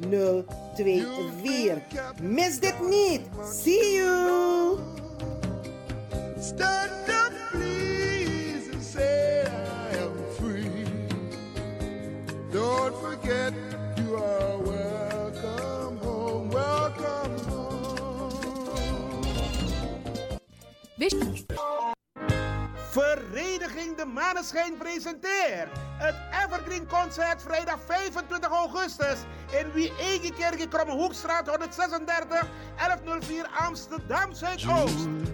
0 2 4. Mis dit niet. See you! Stand up, please, and say I am free. Don't forget you are welcome home, welcome home. Wist Vereniging De Maneschijn presenteert het Evergreen Concert vrijdag 25 augustus in Wie-Egekerk, Krommehoekstraat 136 1104 Amsterdam Zuidoost.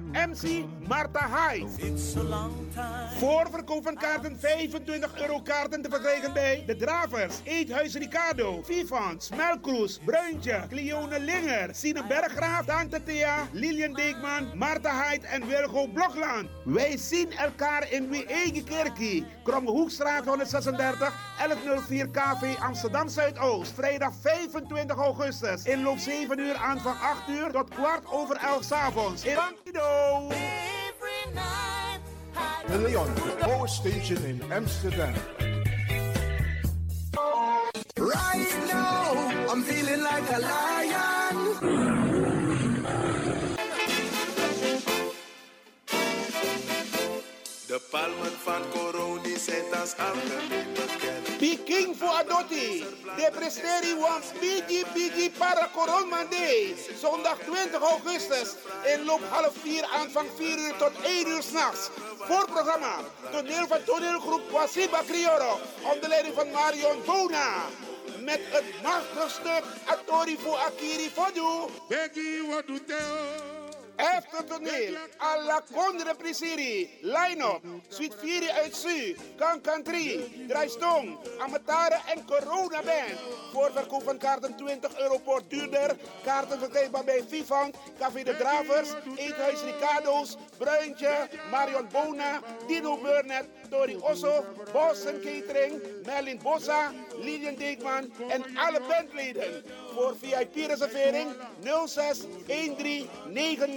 MC Marta Hyde. Voorverkoop van kaarten 25 euro kaarten te verkrijgen bij De Dravers, Eethuis Ricardo, Vivant, Smelkroes, Bruintje, Cleone Linger, Sine Berggraaf, Tante Thea, Lilian Deekman, Marta Hyde en Wilgo Blokland. Wij zien elkaar in Wie-Egekerkie, Krommehoekstraat 136, 1104 KV Amsterdam Zuidoost. Vrijdag 25 augustus. Inloop 7 uur aan van 8 uur tot kwart over 11 s avonds. In Bandido. De Leon, the power station in Amsterdam. Right now, I'm feeling like a lion. Palmen van Coroni zijn als algemeen bekend. Peking voor Adotti. De presteri wants Bigi Bigi para Coronmande. Zondag 20 augustus. Inloop half 4 aanvang 4 uur tot 1 uur s'nachts. Voorprogramma. Toneel van toneelgroep Wasiba Crioro. Onder leiding van Marion Bona. Met het machtige stuk Atori voor Akiri Fodu. Begging what Efter toneel, alla Condre Prisiri, line-up, Suite 4 uit Su, Kankan 3, Draaistong, Amatare en Corona Band. Voorverkoop van kaarten 20 euro per duurder. Kaarten verkrijgbaar bij Vivant, Café de Dravers, Eethuis Ricardo's, Bruintje, Marion Bona, Dino Burnett, Tori Osso, Boston Catering, Merlin Bossa, Lilian Deekman en alle bandleden. Voor VIP-reservering 06 13 90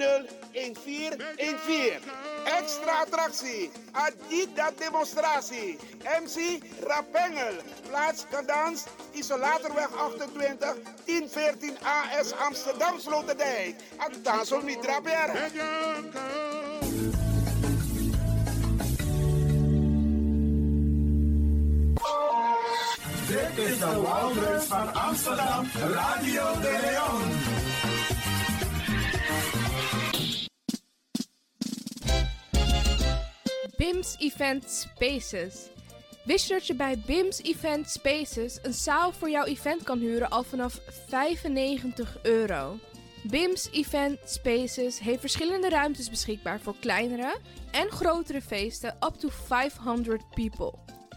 1414. Extra attractie, Adida demonstratie, MC Rapengel, plaats Kadans, Isolatorweg 28, 1014 AS Amsterdam Sloterdijk. Ataso Mitra Dit is de Wouders van Amsterdam, Radio de Leon. BIMS Event Spaces. Wist je dat je bij BIMS Event Spaces een zaal voor jouw event kan huren al vanaf 95 euro? BIMS Event Spaces heeft verschillende ruimtes beschikbaar voor kleinere en grotere feesten up to 500 people.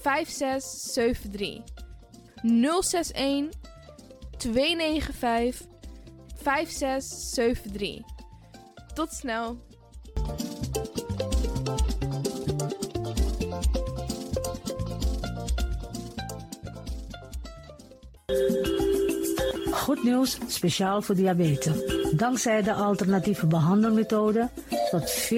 5673. 061 295 5673. Tot snel. Goed nieuws, speciaal voor diabetes. Dankzij de alternatieve behandelmethode tot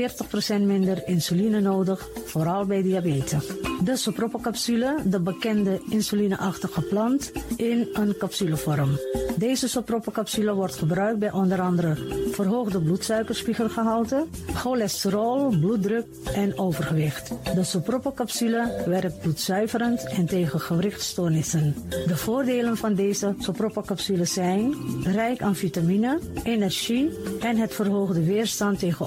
40% minder insuline nodig, vooral bij diabetes. De soproppencapsule, de bekende insulineachtige plant, in een capsulevorm. Deze soproppencapsule wordt gebruikt bij onder andere verhoogde bloedsuikerspiegelgehalte, cholesterol, bloeddruk en overgewicht. De soproppencapsule werkt bloedzuiverend en tegen gewrichtstoornissen. De voordelen van deze soproppencapsule zijn rijk aan vitamine, energie en het verhoogde weerstand tegen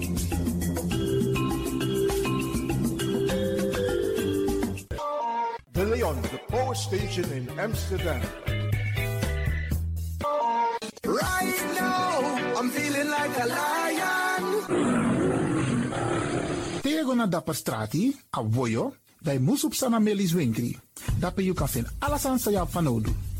Power station in Amsterdam. Right now, I'm feeling like a lion. Tego na dapper strati, a voyo, dai musup sana melis winkri. Dapper you kan vinden alles sa van nodu.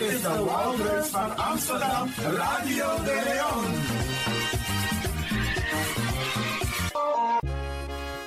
Dit is de Wouders van Amsterdam, Radio de Leon.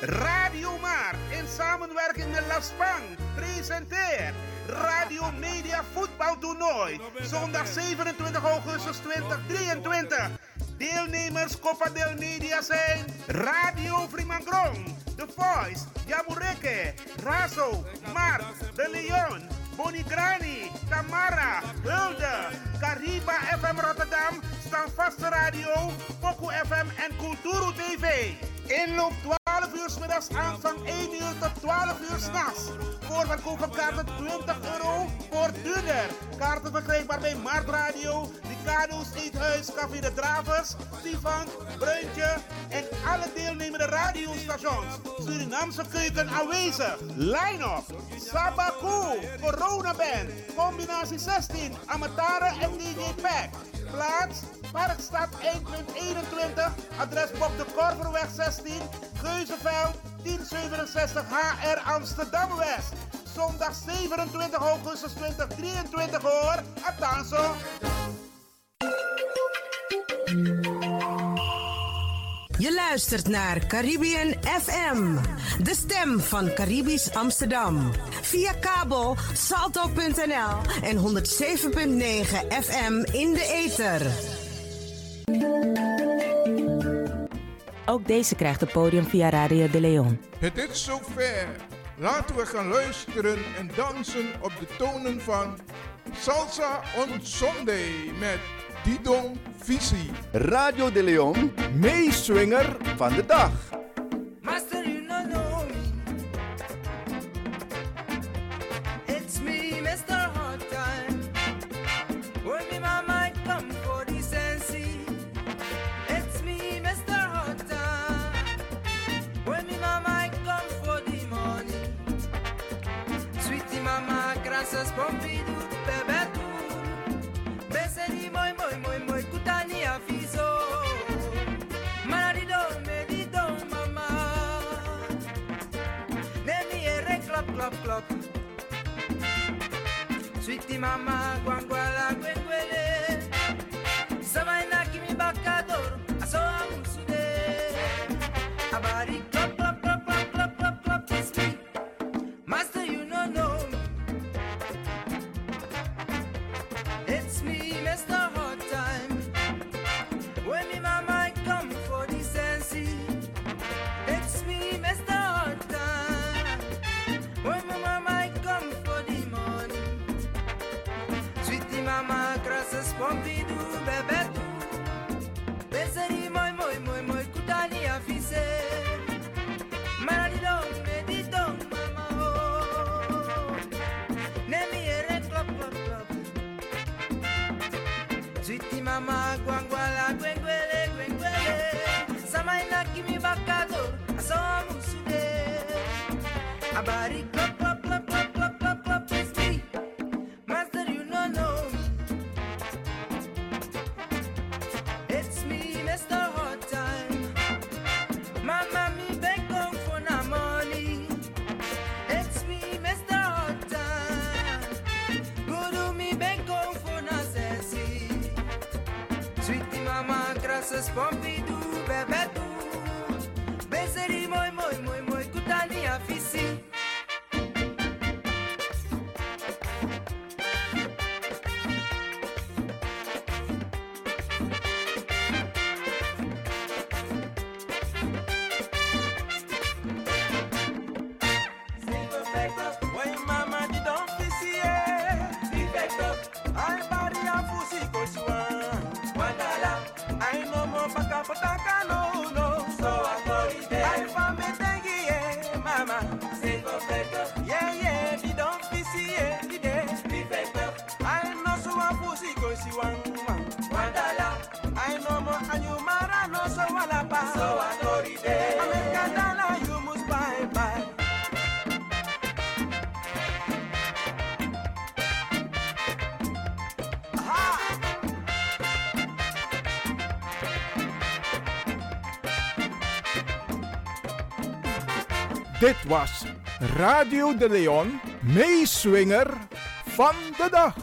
Radio Maar in samenwerking met La Spang presenteert Radio Media Voetbaltoernooi. Zondag 27 augustus 2023. Deelnemers Copa del Media zijn Radio Frimangrong, The Voice, Jamureke, Razo, Mark, De Leon, Bonigrani, Tamara, Hulde, Cariba FM Rotterdam, Standvaste Radio, Poku FM en Kulturu TV. Inloop 12 uur middags aanvang 1 uur tot 12 uur s'nachts. Voorverkoop van kaarten 20 euro voor duurder. Kaarten verkrijgbaar bij Mart Radio, Ricardo's Eethuis, Café de Dravers, Stefan, Bruintje en alle deelnemende radiostations. Surinaamse keuken aanwezig. Line-up, Sabaku, Corona Band, combinatie 16, Amatara en DJ Pack. Plaats, Parkstad 1.21, adres Bob de Korverweg 16, Geuzenveld 1067 HR Amsterdam West. Zondag 27 augustus 2023 hoor. Atanso. Je luistert naar Caribbean FM, de stem van Caribisch Amsterdam. Via kabel salto.nl en 107.9 FM in de ether. Ook deze krijgt het podium via Radio de Leon. Het is zover. Laten we gaan luisteren en dansen op de tonen van Salsa on Sunday met Didon Visi. Radio de Leon, meeswinger van de dag. Master, you don't know me. It's me, Mr. Hot Time. My come clap clap. Sweetie mama, Dit was Radio de Leon, meeswinger van de dag.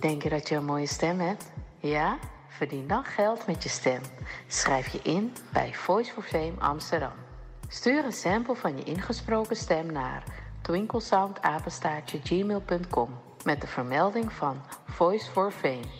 Denk je dat je een mooie stem hebt? Ja? Verdien dan geld met je stem. Schrijf je in bij Voice for Fame Amsterdam. Stuur een sample van je ingesproken stem naar twinklesoundapenstaartje.gmail.com met de vermelding van Voice for Fame.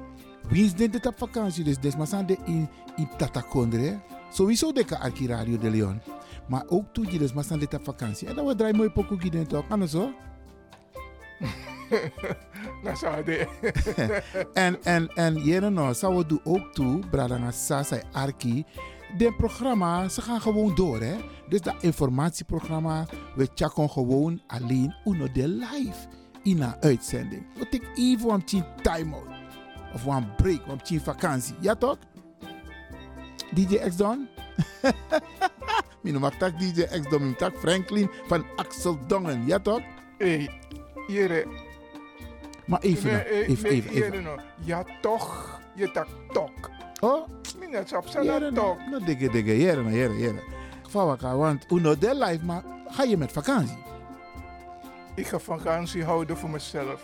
Wie is dit op vakantie? Dus des maar zijn de in, in Tatakondre. Sowieso de arki Radio de Leon. Maar ook toe je zijn dit op vakantie. En dan we draaien mooi pokoe gids toch? Anders zo? Nou, zou de. en, en, en nou, zou we doen ook toe, Bradanga Sasa Arki. De programma, ze gaan gewoon door, hè. Dus dat informatieprogramma, we checken gewoon alleen uno de live in een uitzending. We take even een tien time-out. Of een break, een tien vakantie. Ja toch? DJ X Don? Mijn noem tak DJ X Don, mijn tak Franklin van Axel Dongen. Ja toch? Hé, jere. Maar even, Nee, nou, eh, even, nee, even, even. jere nou. Ja, toch. Je tak tok. Oh? Minat sap Jere, sana tok. nou, dikke, dikke, jere, nou, jere, jere. Elkaar, want uno de live, maar ga je met vakantie? Ik ga vakantie houden voor mezelf.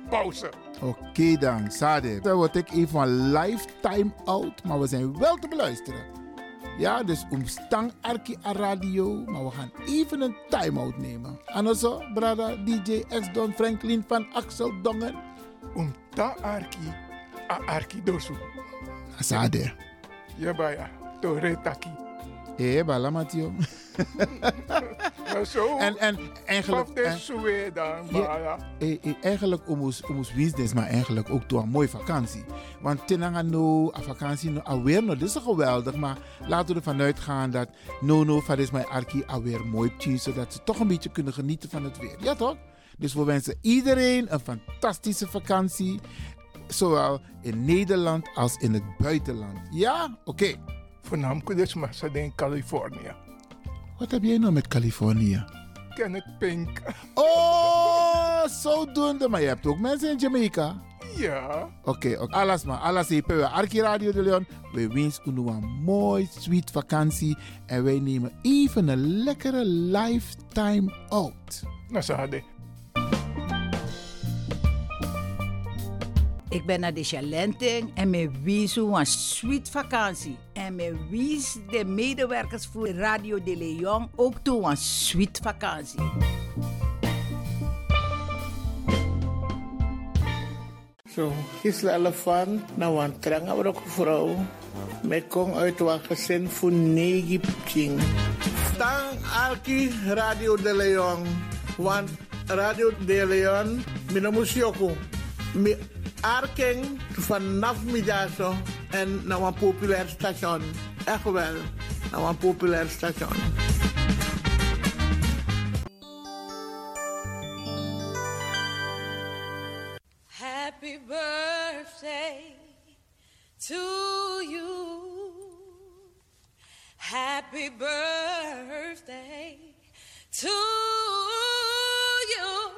pauze. oké dan, Sade. Dan word ik even een lifetime out, maar we zijn wel te beluisteren. Ja, dus omstang Arki a radio, maar we gaan even een time-out nemen. En zo, brada DJ X Don Franklin van Axel Dongen. Om ta Arki, a Arki dosu. Sade. Ja, baya. Tore taki. Eh, bala Matio. Maar zo. En, en eigenlijk... En- Ja, eh, eh, eigenlijk omus omus business, maar eigenlijk ook door een mooie vakantie. Want tenanga no, a vakantie no, alweer no, dit is geweldig, maar laten we ervan uitgaan dat no no, van is mijn arki alweer mooi tien, zodat ze toch een beetje kunnen genieten van het weer. Ja toch? Dus we wensen iedereen een fantastische vakantie, zowel in Nederland als in het buitenland. Ja? Oké. Voornamelijk dus maar in Californië. Wat heb jij nou met Californië? Kenneth Pink. Oh, zodoende. Maar je hebt ook mensen in Jamaica. Ja. Oké, oké. alles maar. Alles hier. We Arki Radio de Leon. We wensen u een mooi, sweet vakantie. En wij nemen even een lekkere lifetime out. Nou, Sade. Ik ben naar de Chalenting en me wies een sweet vakantie. En me wies de medewerkers voor Radio de Leon ook toe een sweet vakantie. Zo, Gisela Elefant, nou een trange vrouw. Met kom uit gezin voor negi pching. Tang Alki Radio de Leon. Want Radio de Leon, mina musioko. Mi arking vanaf middago en naar een populair station. Echt wel, naar een populair station. Happy birthday to you. Happy birthday to you.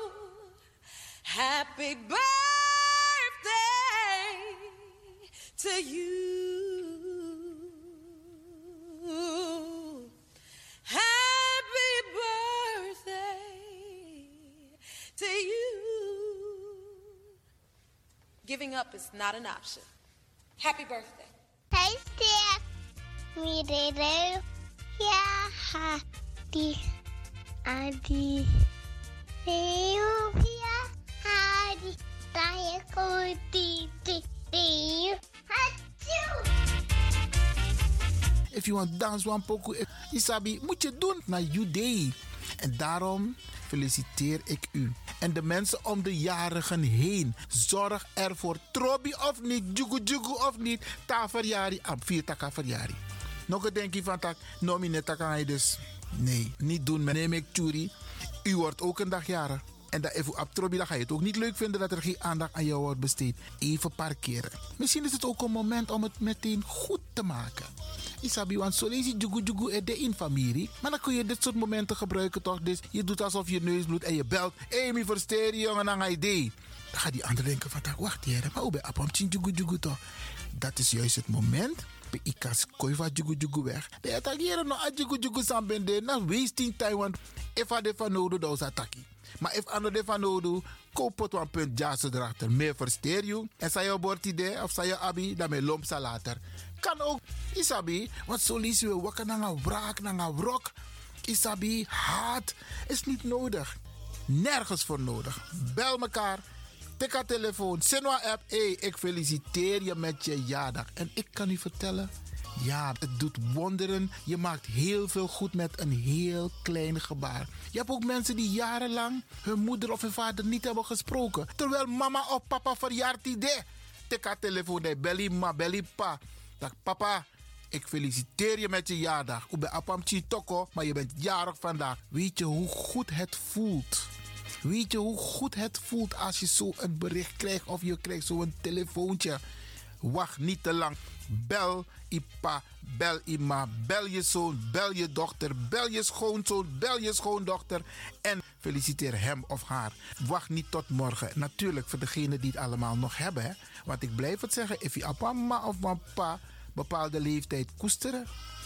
Happy birthday to you. Happy birthday to you. Giving up is not an option. Happy birthday. Hey, Steph. Me, Dede. Yeah, Hadi. Adi. Ethiopia. Hadi. Taya Koti. Tiju. Hachu. If you want dance one poco, Isabi, moet je doen naar day. En daarom feliciteer ik u. En de mensen om de jarigen heen. Zorg ervoor. Trobi of niet, jugu jugu of niet. Ta verjari, am vier taka verjari. Nog een denkje van tak, nomine taka dus. Nee, niet doen. Meneer ik Churi. U wordt ook een dag jarig. En dat even op Trobi, dan ga je het ook niet leuk vinden dat er geen aandacht aan jou wordt besteed. Even parkeren. Misschien is het ook een moment om het meteen goed te maken. Isabi, want zo lees jugu jugu e de in familie. Maar dan kun je dit soort momenten gebruiken toch? Dus je doet alsof je neus bloedt en je belt. Hey, versteer jongen, ga je idee. Dan gaat die ander denken van, wacht hier, maar hoe ben je toch? Dat is juist het moment pe ikas koi va jugu jugu weg. De attackeren no a jugu jugu sambende na wasting time want if a de van nodu da ataki. Maar if ano de van nodu, koop het punt jazz erachter. Meer versteer je. En bord idee of zei je abi, dan me lomp later. Kan ook, isabi, want zo lees je wakker een wraak, naar een wrok. Isabi, haat is niet nodig. Nergens voor nodig. Bel mekaar. Tik haar telefoon. Sinwa app. Hey, ik feliciteer je met je jaardag. En ik kan u vertellen. Ja, het doet wonderen. Je maakt heel veel goed met een heel klein gebaar. Je hebt ook mensen die jarenlang hun moeder of hun vader niet hebben gesproken. Terwijl mama of papa verjaart idee. Tik haar telefoon. Nee, belly ma, belly pa. Dag papa, ik feliciteer je met je jaardag. Ik ben apam toko, maar je bent jarig vandaag. Weet je hoe goed het voelt? Weet je hoe goed het voelt als je zo een bericht krijgt of je krijgt zo'n telefoontje? Wacht niet te lang. Bel Ipa, bel Ima, bel je zoon, bel je dochter, bel je schoonzoon, bel je schoondochter en feliciteer hem of haar. Wacht niet tot morgen. Natuurlijk voor degenen die het allemaal nog hebben. Hè? Want ik blijf het zeggen, if je mama of papa bepaalde leeftijd koesteren.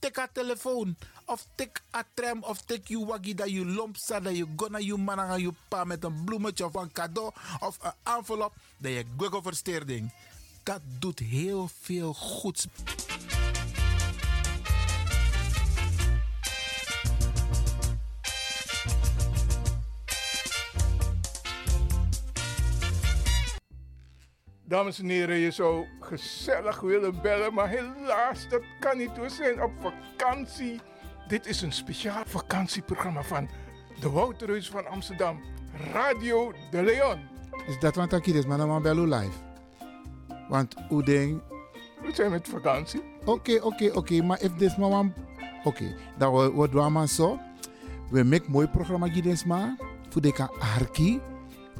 tik haar telefoon. Of tik a tram of tik je waggie dat je lomp staat. Dat je gonna je man aan je pa met een bloemetje of een cadeau of een envelop. Dat je gwiggle versteerding. Dat doet heel veel goeds. Dames en heren, je zou gezellig willen bellen, maar helaas, dat kan niet. We zijn op vakantie. Dit is een speciaal vakantieprogramma van de Wouterhuis van Amsterdam, Radio de Leon. Is dat wat ik is, maar dan bellen live? Want hoe denk... We zijn met vakantie. Oké, oké, oké, maar if this man... Oké, dan wat doen we zo. We maken mooi programma gids maar. Voor de arki.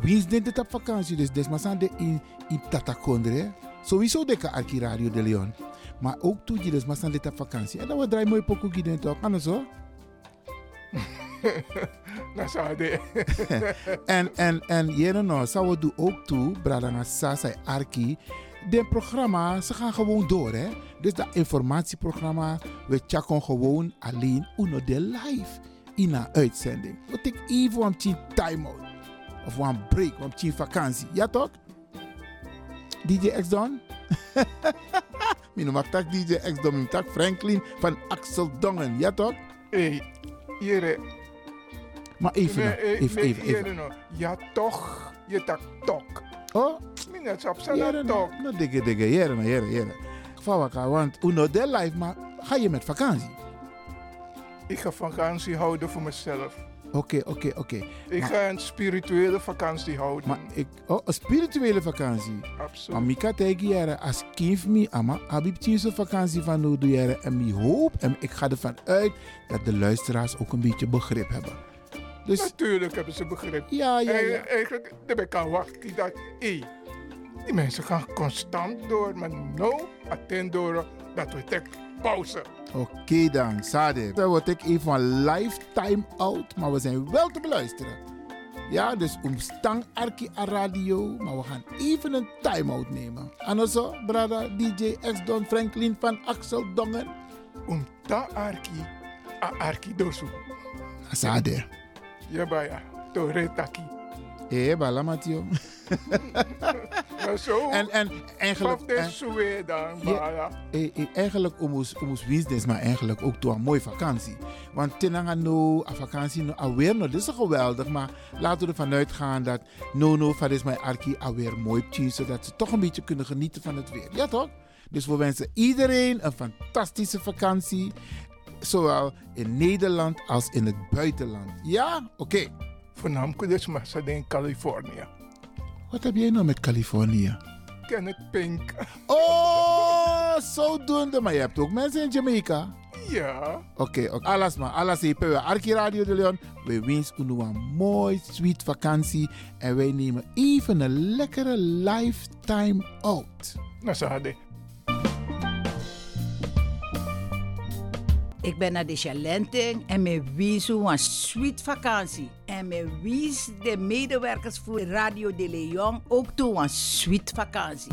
Wie is dit op vakantie? Dus desma de in, in Tatakondre. Sowieso de arki Radio de Leon. Maar ook toe je maar dit op vakantie. En dan we draaien mooi pokoe gids toch? Kan zo? Dat zou de. en en en jere nou, zou we doen ook toe, Bradanga Sasa Arki. De programma, ze gaan gewoon door hè. Dus dat informatieprogramma, we checken gewoon alleen uno de live in een uitzending. We take even een time-out. Of een break, een vakantie. Ja toch? DJ X Don? Mino mag tak DJ X Don, tak Franklin van Axel Dongen. Ja toch? Hey, jere. Maar even, Nee, eh, even, even, even. nou. Ja toch, je tak tok. Oh? Minnet op Jere, zijn tok. nou, dikke, dikke, jere, nou, jere, jere. Vawaka, want uno de live, maar ga je met vakantie? Ik ga vakantie houden voor mezelf. Oké, oké, oké. Ik Maar- ga een spirituele vakantie houden. Maar ik, oh, een spirituele vakantie. Absoluut. Maar tegen jaren, als kind me, ama, abib vakantie van nu doe jaren. En ik hoop, en ik ga ervan uit, dat de luisteraars ook een beetje begrip hebben. Dus, Natuurlijk hebben ze begrip. Ja, ja, En ja. Eigenlijk, de kan wachten dat, hé, die mensen gaan constant door, maar no, attend door dat we tek pauze. oké dan, Sade. Dan word ik even een lifetime out, maar we zijn wel te beluisteren. Ja, dus om stang arki a radio, maar we gaan even een time-out nemen. Anders, brada DJ X Don Franklin van Axel Dongen. Om ta arki, a arki dosu. Sade. Ja, baya, to retaki. Eh, bala Matio. Maar zo, En, en eigenlijk... en- eh, eh, eigenlijk omus omus winstens, maar eigenlijk ook door een mooie vakantie. Want tenanga no, a vakantie no, alweer no, dit is geweldig. Maar laten we ervan uitgaan dat no no van is mijn arki alweer mooi tien, zodat ze toch een beetje kunnen genieten van het weer. Ja toch? Dus we wensen iedereen een fantastische vakantie. Zowel in Nederland als in het buitenland. Ja? Oké. Voornamelijk dus maar ze in Californië. Wat heb jij nou met Californië? Kenneth Pink. Oh, zodoende. Maar je hebt ook mensen in Jamaica. Ja. Oké, oké. alles maar. Alles hier. We Arki Radio de Leon. We wensen u een mooi, sweet vakantie. En wij nemen even een lekkere lifetime out. Nou, zo hadden. Ik ben naar de Chalenting en me wies een sweet vakantie. En me wies de medewerkers voor Radio de Leon ook toe een sweet vakantie.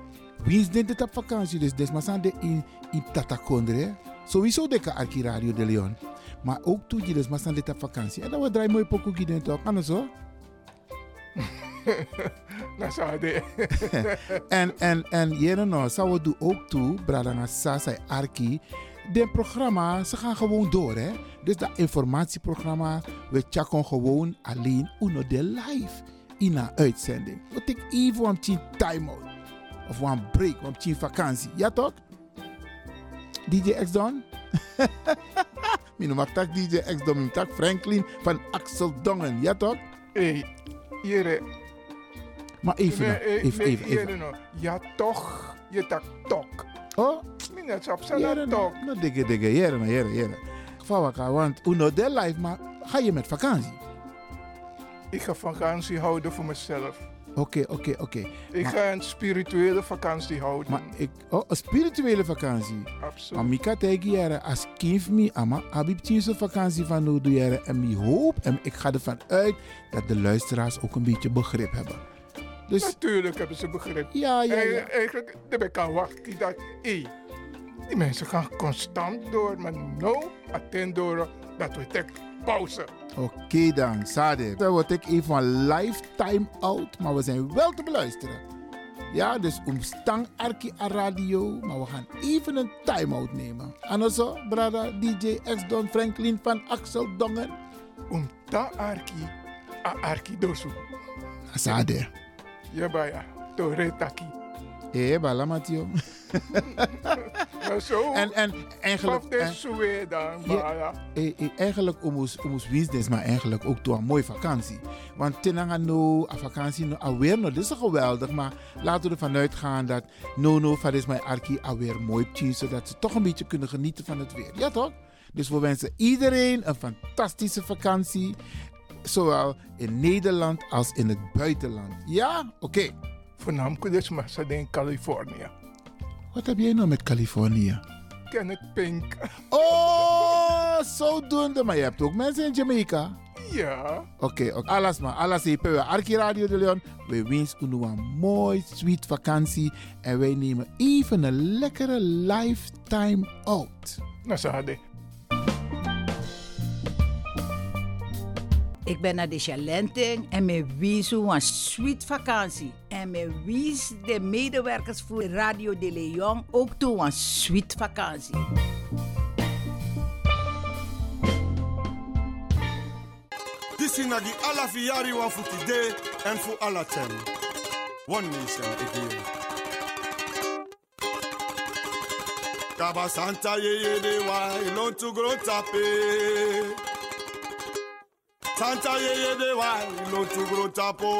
Wie is dit op vakantie? Dus des maar zijn de in, in Tatakondre. Sowieso de arki Radio de Leon. Maar ook toe zijn dit op vakantie. En dan we draaien mooi pokoe gids toch? Het zo? Dat zou de. en, en, en jere nou, zou we doen ook toe, Bradanga Sasa Arki. De programma, ze gaan gewoon door, hè. Dus dat informatieprogramma, we checken gewoon alleen uno de live in een uitzending. We take even een tien time-out. Of een break, een tien vakantie. Ja toch? DJ X Don? Mijn mag tak DJ X Don, mijn tak Franklin van Axel Dongen. Ja toch? Hé, jere. Maar even, Nee, nou, eh, even, even, even. nou. Ja, toch. Je tak tok. Oh? Op zijn Jere, tok. nou, dikke, dikke, jere, nou, jere, jere. Fawaka, want uno de life, maar ga je met vakantie? Ik ga vakantie houden voor mezelf. Oké, oké, oké. Ik Maar- ga een spirituele vakantie houden. Maar ik, oh, een spirituele vakantie. Absoluut. Maar ik tegen jere, als kind me, ama, heb ik vakantie van nu doe jere. En ik hoop, en ik ga ervan uit, dat de luisteraars ook een beetje begrip hebben. Dus, Natuurlijk hebben ze begrip. Ja, ja, ja. En, eigenlijk, daar kan wachten dat, hé, die mensen gaan constant door, maar no, attend door dat we tek pauze. Oké dan, Sade. Dan word ik even een lifetime out, maar we zijn wel te beluisteren. Ja, dus omstang Arki a radio, maar we gaan even een time-out nemen. En also, brada DJ X Don Franklin van Axel Dongen. Omta Arki, a Arki dosu. Sade. Ja, baya, tore taki. Eh, bala Matio. Nou, zo. En, en eigenlijk... En- eh, eh, eigenlijk omus omus business, maar eigenlijk ook toe een mooie vakantie. Want tenanga no, a vakantie no, alweer no, dit is geweldig, maar laten we ervan uitgaan dat no no, van is mijn arki alweer mooi tien, zodat ze toch een beetje kunnen genieten van het weer. Ja toch? Dus we wensen iedereen een fantastische vakantie, zowel in Nederland als in het buitenland. Ja? Oké. Voornamelijk dus ze in Californië. Wat heb jij nou met Californië? Kenneth Pink. Oh, zodoende. Maar je hebt ook mensen in Jamaica. Ja. Oké, oké. alles maar. Alles even. We Arki Radio de Leon. We wensen u een mooi, sweet vakantie. En wij nemen even een lekkere lifetime out. Nou, ze Ik ben naar de Chalenting en me wies een sweet vakantie. En me wies de medewerkers voor Radio de Leon ook toe een sweet vakantie. This is Nagi alla fiari wa futi day and for alla ten. One nation again. Kaba Santa ye ye de wa to grow tape. Santa ye ye de wa ilon to grow tapo.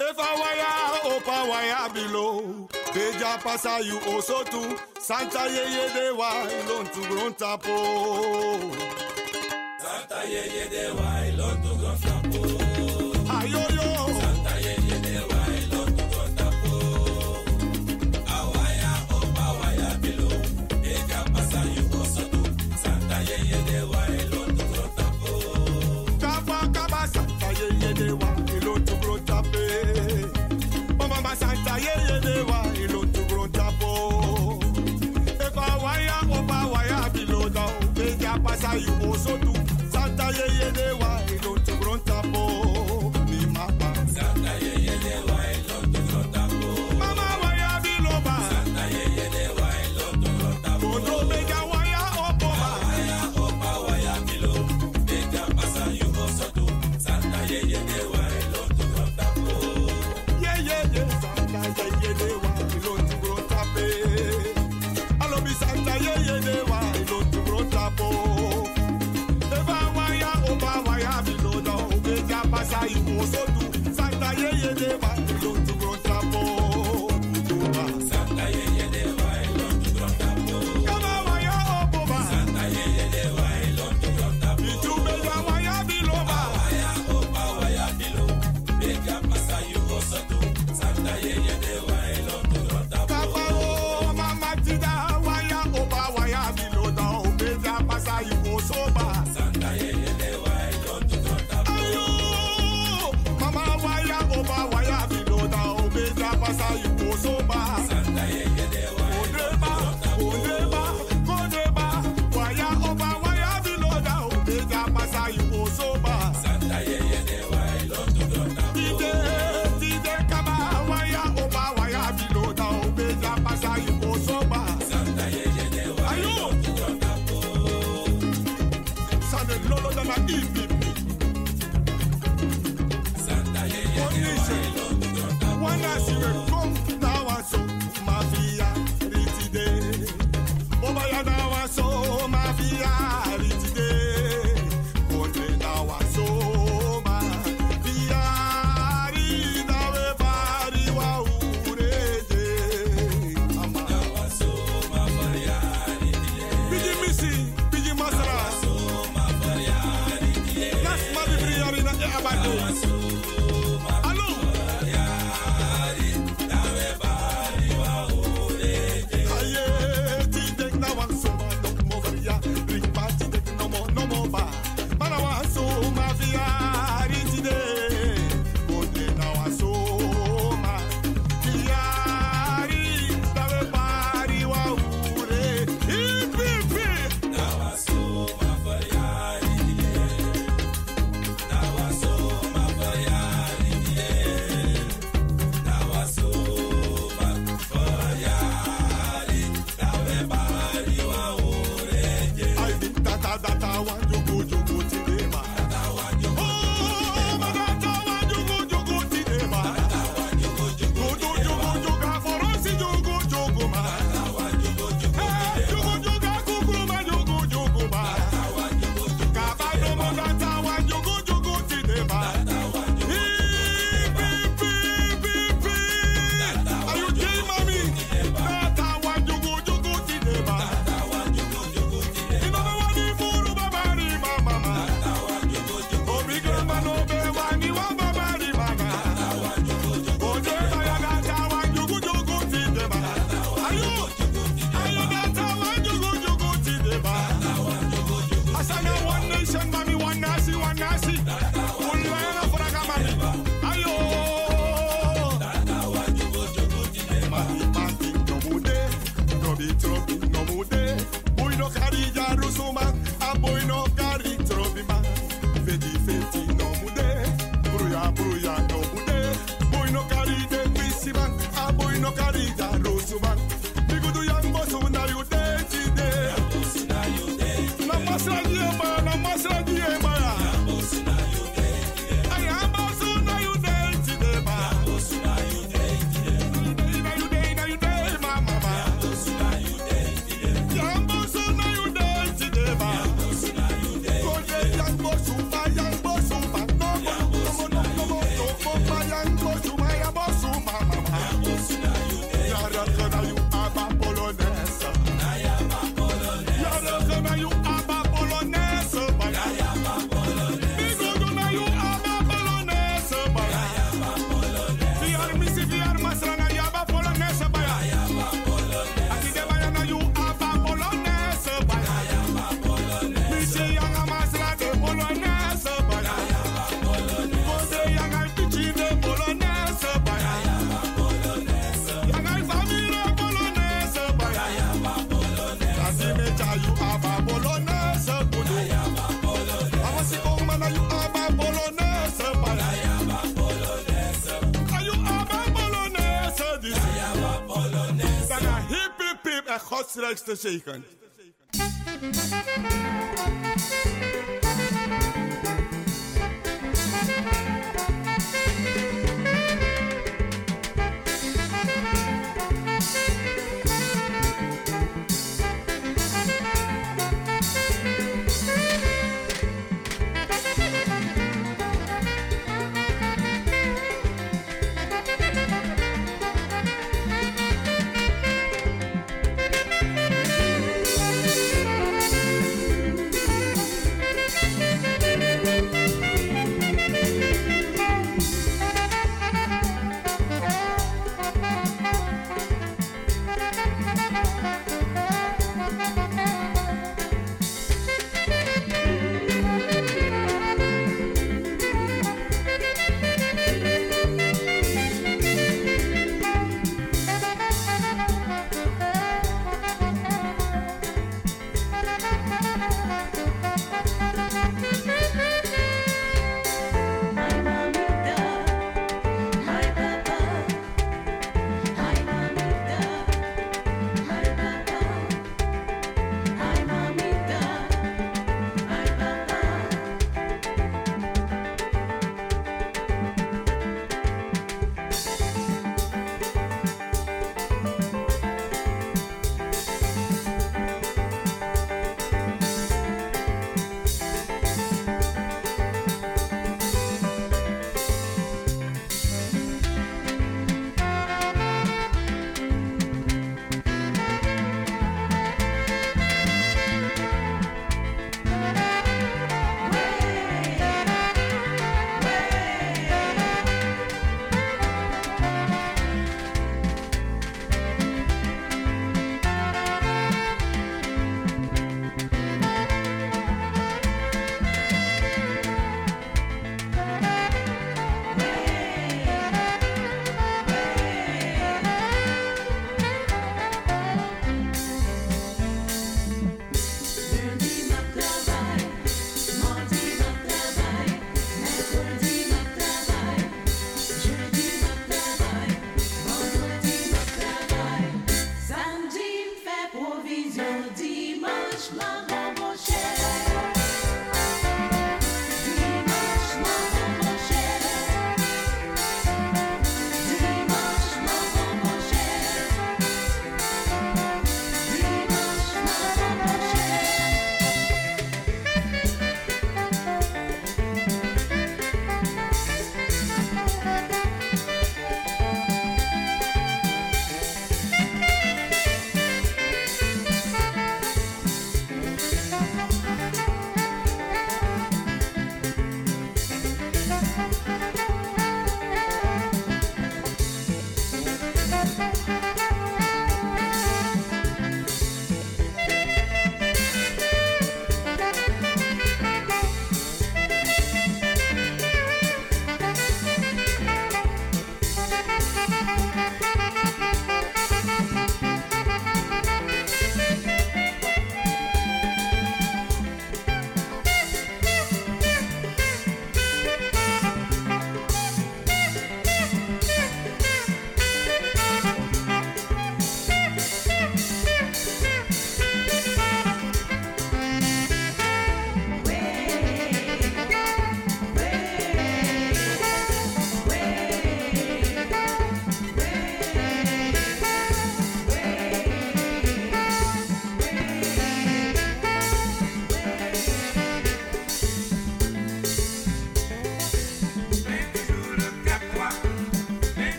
If I wire up a wire below, Deja pasa you also too. Santa ye ye de wa ilon to grow tapo. Santa ye ye de wai lo tu go tapo. likes to shake on.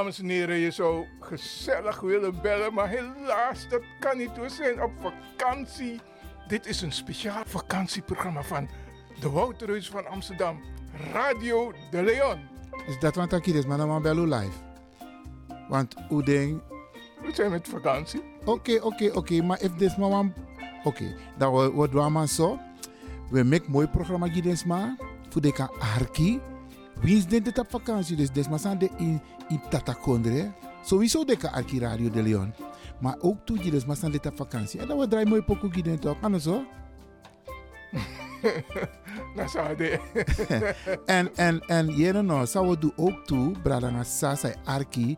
Dames en heren, je zou gezellig willen bellen, maar helaas, dat kan niet. We zijn op vakantie. Dit is een speciaal vakantieprogramma van de Wouterhuis van Amsterdam, Radio de Leon. Is dat wat ik hier is, maar dan maar bellen live. Want hoe ding... We zijn met vakantie. Oké, oké, oké. Maar if this maar wan- Oké, dan wordt doen we zo. We maken mooi programma hier maar. Voor de arki. Wie is dit op vakantie? Dus des maar zijn de in, in Tatakondre. Sowieso de arki Radio de Leon. Maar ook toe je dus dit op vakantie. En dan we draaien mooi pokoe hier toch? Anders zo? Dat zou de. en, en, en jere nou, zou we doen ook toe, Bradanga Sasa Arki.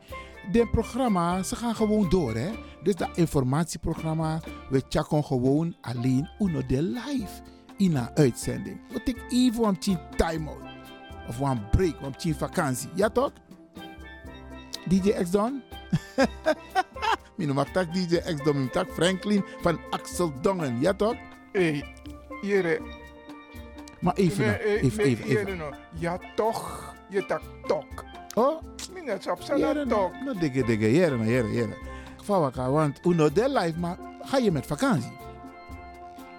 De programma, ze gaan gewoon door, hè. Dus dat informatieprogramma, we checken gewoon alleen uno de live in een uitzending. We take even een tien time-out. Of een break, een tien vakantie. Ja toch? DJ X Don? Mino mag tak DJ X Don, mino tak Franklin van Axel Dongen. Ja toch? Hey, jere. Maar even, Nee, even, even, even. nou. Ja, toch. Je tak tok. Oh? Minnet op Jere, zijn tok. nou, dikke, dikke, jere, nou, jere, jere. Vawaka, want uno de live, maar ga je met vakantie?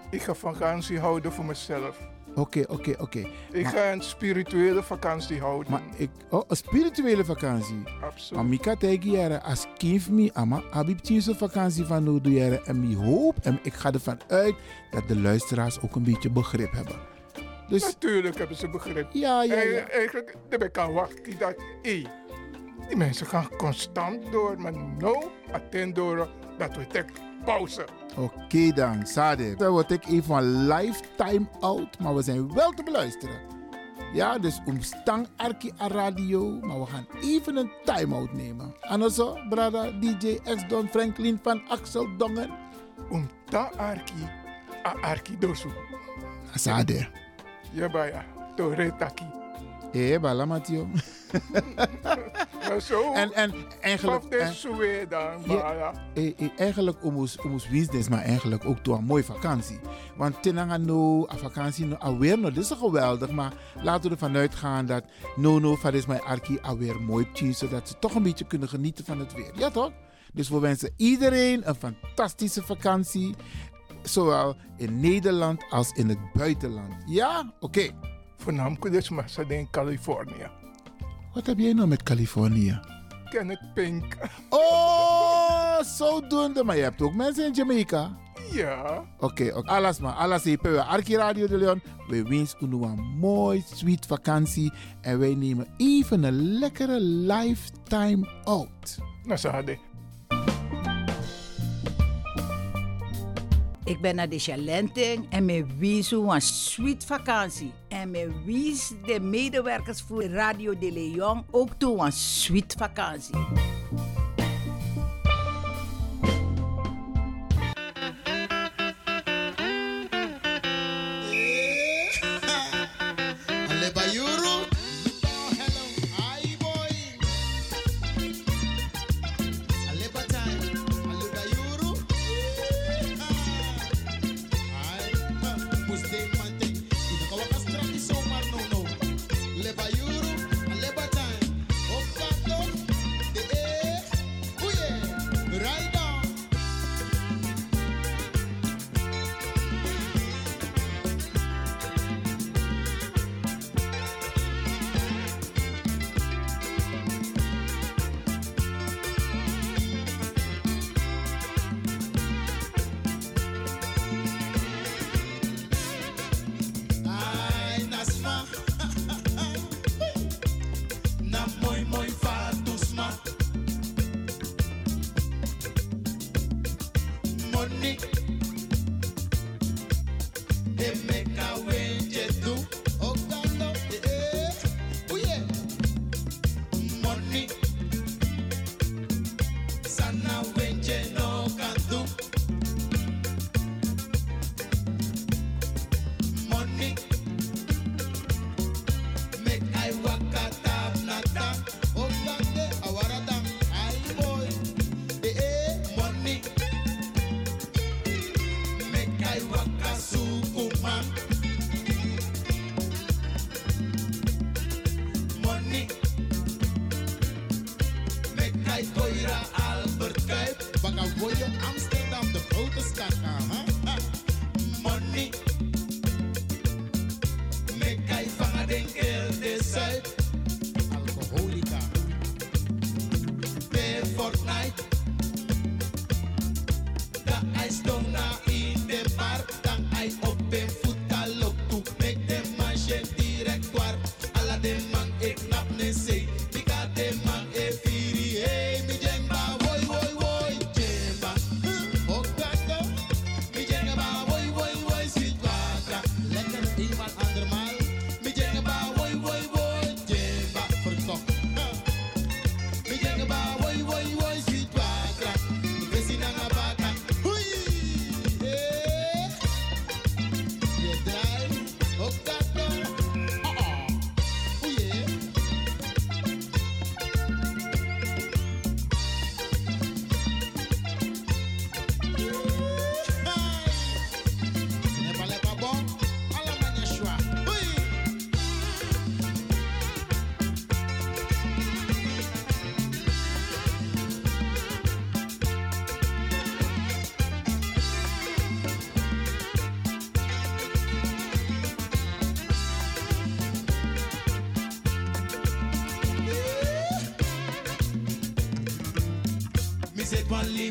Ik ga vakantie houden voor mezelf. Oké, oké, oké. Ik Maar- ga een spirituele vakantie houden. Maar ik, oh, een spirituele vakantie. Absoluut. Maar tegen jere, als kind me, ama, abib vakantie van jere. En mi hoop, en ik ga ervan uit dat de luisteraars ook een beetje begrip hebben. Dus, Natuurlijk hebben ze begrip. Ja, ja, ja. Eigenlijk, daar kan wachten dat, hé, die mensen gaan constant door, maar nou, attend door dat we tek pauze. oké dan, Sade. Dan word ik even een lifetime out, maar we zijn wel te beluisteren. Ja, dus om stang arki a radio, maar we gaan even een time-out nemen. Anders zo, brada DJ X Don Franklin van Axel Dongen. Om ta arki, a arki dosu. Sade. Ja, baya, to retaki. Eh, bala Matio. Maar zo, En, en eigenlijk... En- eh, eh, eigenlijk omus omus winstens, maar eigenlijk ook door een mooie vakantie. Want tenanga no, a vakantie no, alweer no, dit is geweldig. Maar laten we ervan uitgaan dat no no, van is mijn arki alweer mooi tien, zodat ze toch een beetje kunnen genieten van het weer. Ja toch? Dus we wensen iedereen een fantastische vakantie. Zowel in Nederland als in het buitenland. Ja? Oké. Voornamelijk dus maar in Californië. Wat heb jij nou met Californië? Kenneth Pink. Oh, zodoende. Maar je hebt ook mensen in Jamaica. Ja. Oké, oké. alles maar. Alles hier. We Arki Radio de Leon. We wensen u een mooi, sweet vakantie. En wij nemen even een lekkere lifetime out. Nou, hadden. Ik ben naar de Chalenting en me wies een sweet vakantie. En me wies de medewerkers voor Radio de Leon ook toe een sweet vakantie.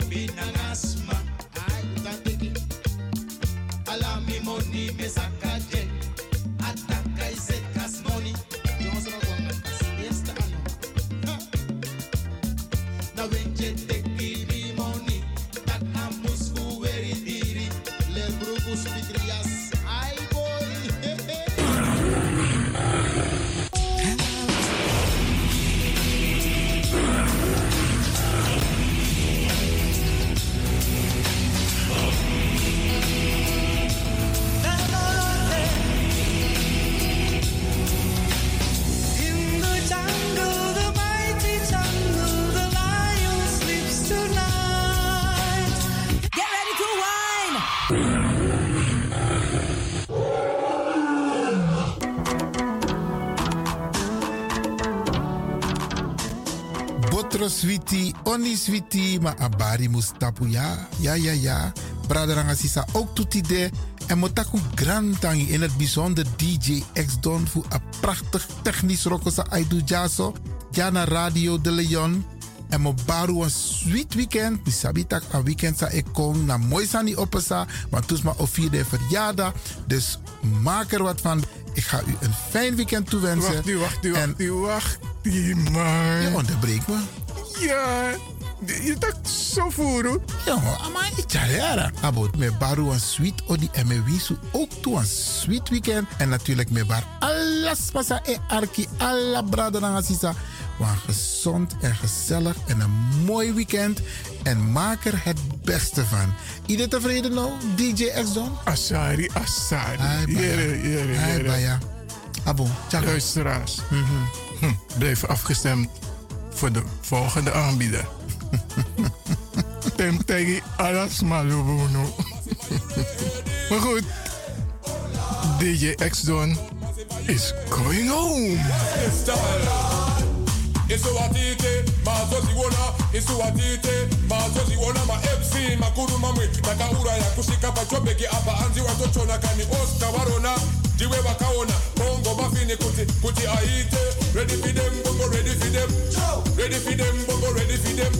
Philippines Sweetie, oni sweetie, maar abari mustapu ja. Ja, ja, ja. Braderanga sisa ook toetide. En motaku grantangi in het bijzonder DJ X Don voor een prachtig technisch rokosa aidu jaso. Jana Radio de Leon. En mo baru een sweet weekend. Mi sabitak een weekend sa ik kom na mooi sani opesa. Want toes ma of vierde verjaardag. Dus maak er wat van. Ik ga u een fijn weekend toewensen. Wacht, wacht, wacht, En- wacht, man. Je onderbreekt me. Ja, je dacht zo voeren. Ja, maar ik ja, Abo, me baru een sweet odi en me wisu ook toe een sweet weekend. En natuurlijk me bar alles pasa e arki alla brada na sisa. Maar gezond en gezellig en een mooi weekend. En maak er het beste van. Iedereen tevreden nou, DJ X Don? Asari, Asari. Hai, baya. Jere, jere, Hai, jere. baya. Abo. Luisteraars, hm, blijf afgestemd voor de volgende aanbieder. Tem tegi alas malubuno. maar goed, DJ X-Don is going home. isuwatite mazoziwona isuwatite mazoziwona ma-fc makuru mamwe takauraya kusvika pachobheki apa anzi watochona kani osta varona ndiwe vakaona bongo mafini kuti kuti aite ready for them bongo ready for them. Ready for them bongo ready for them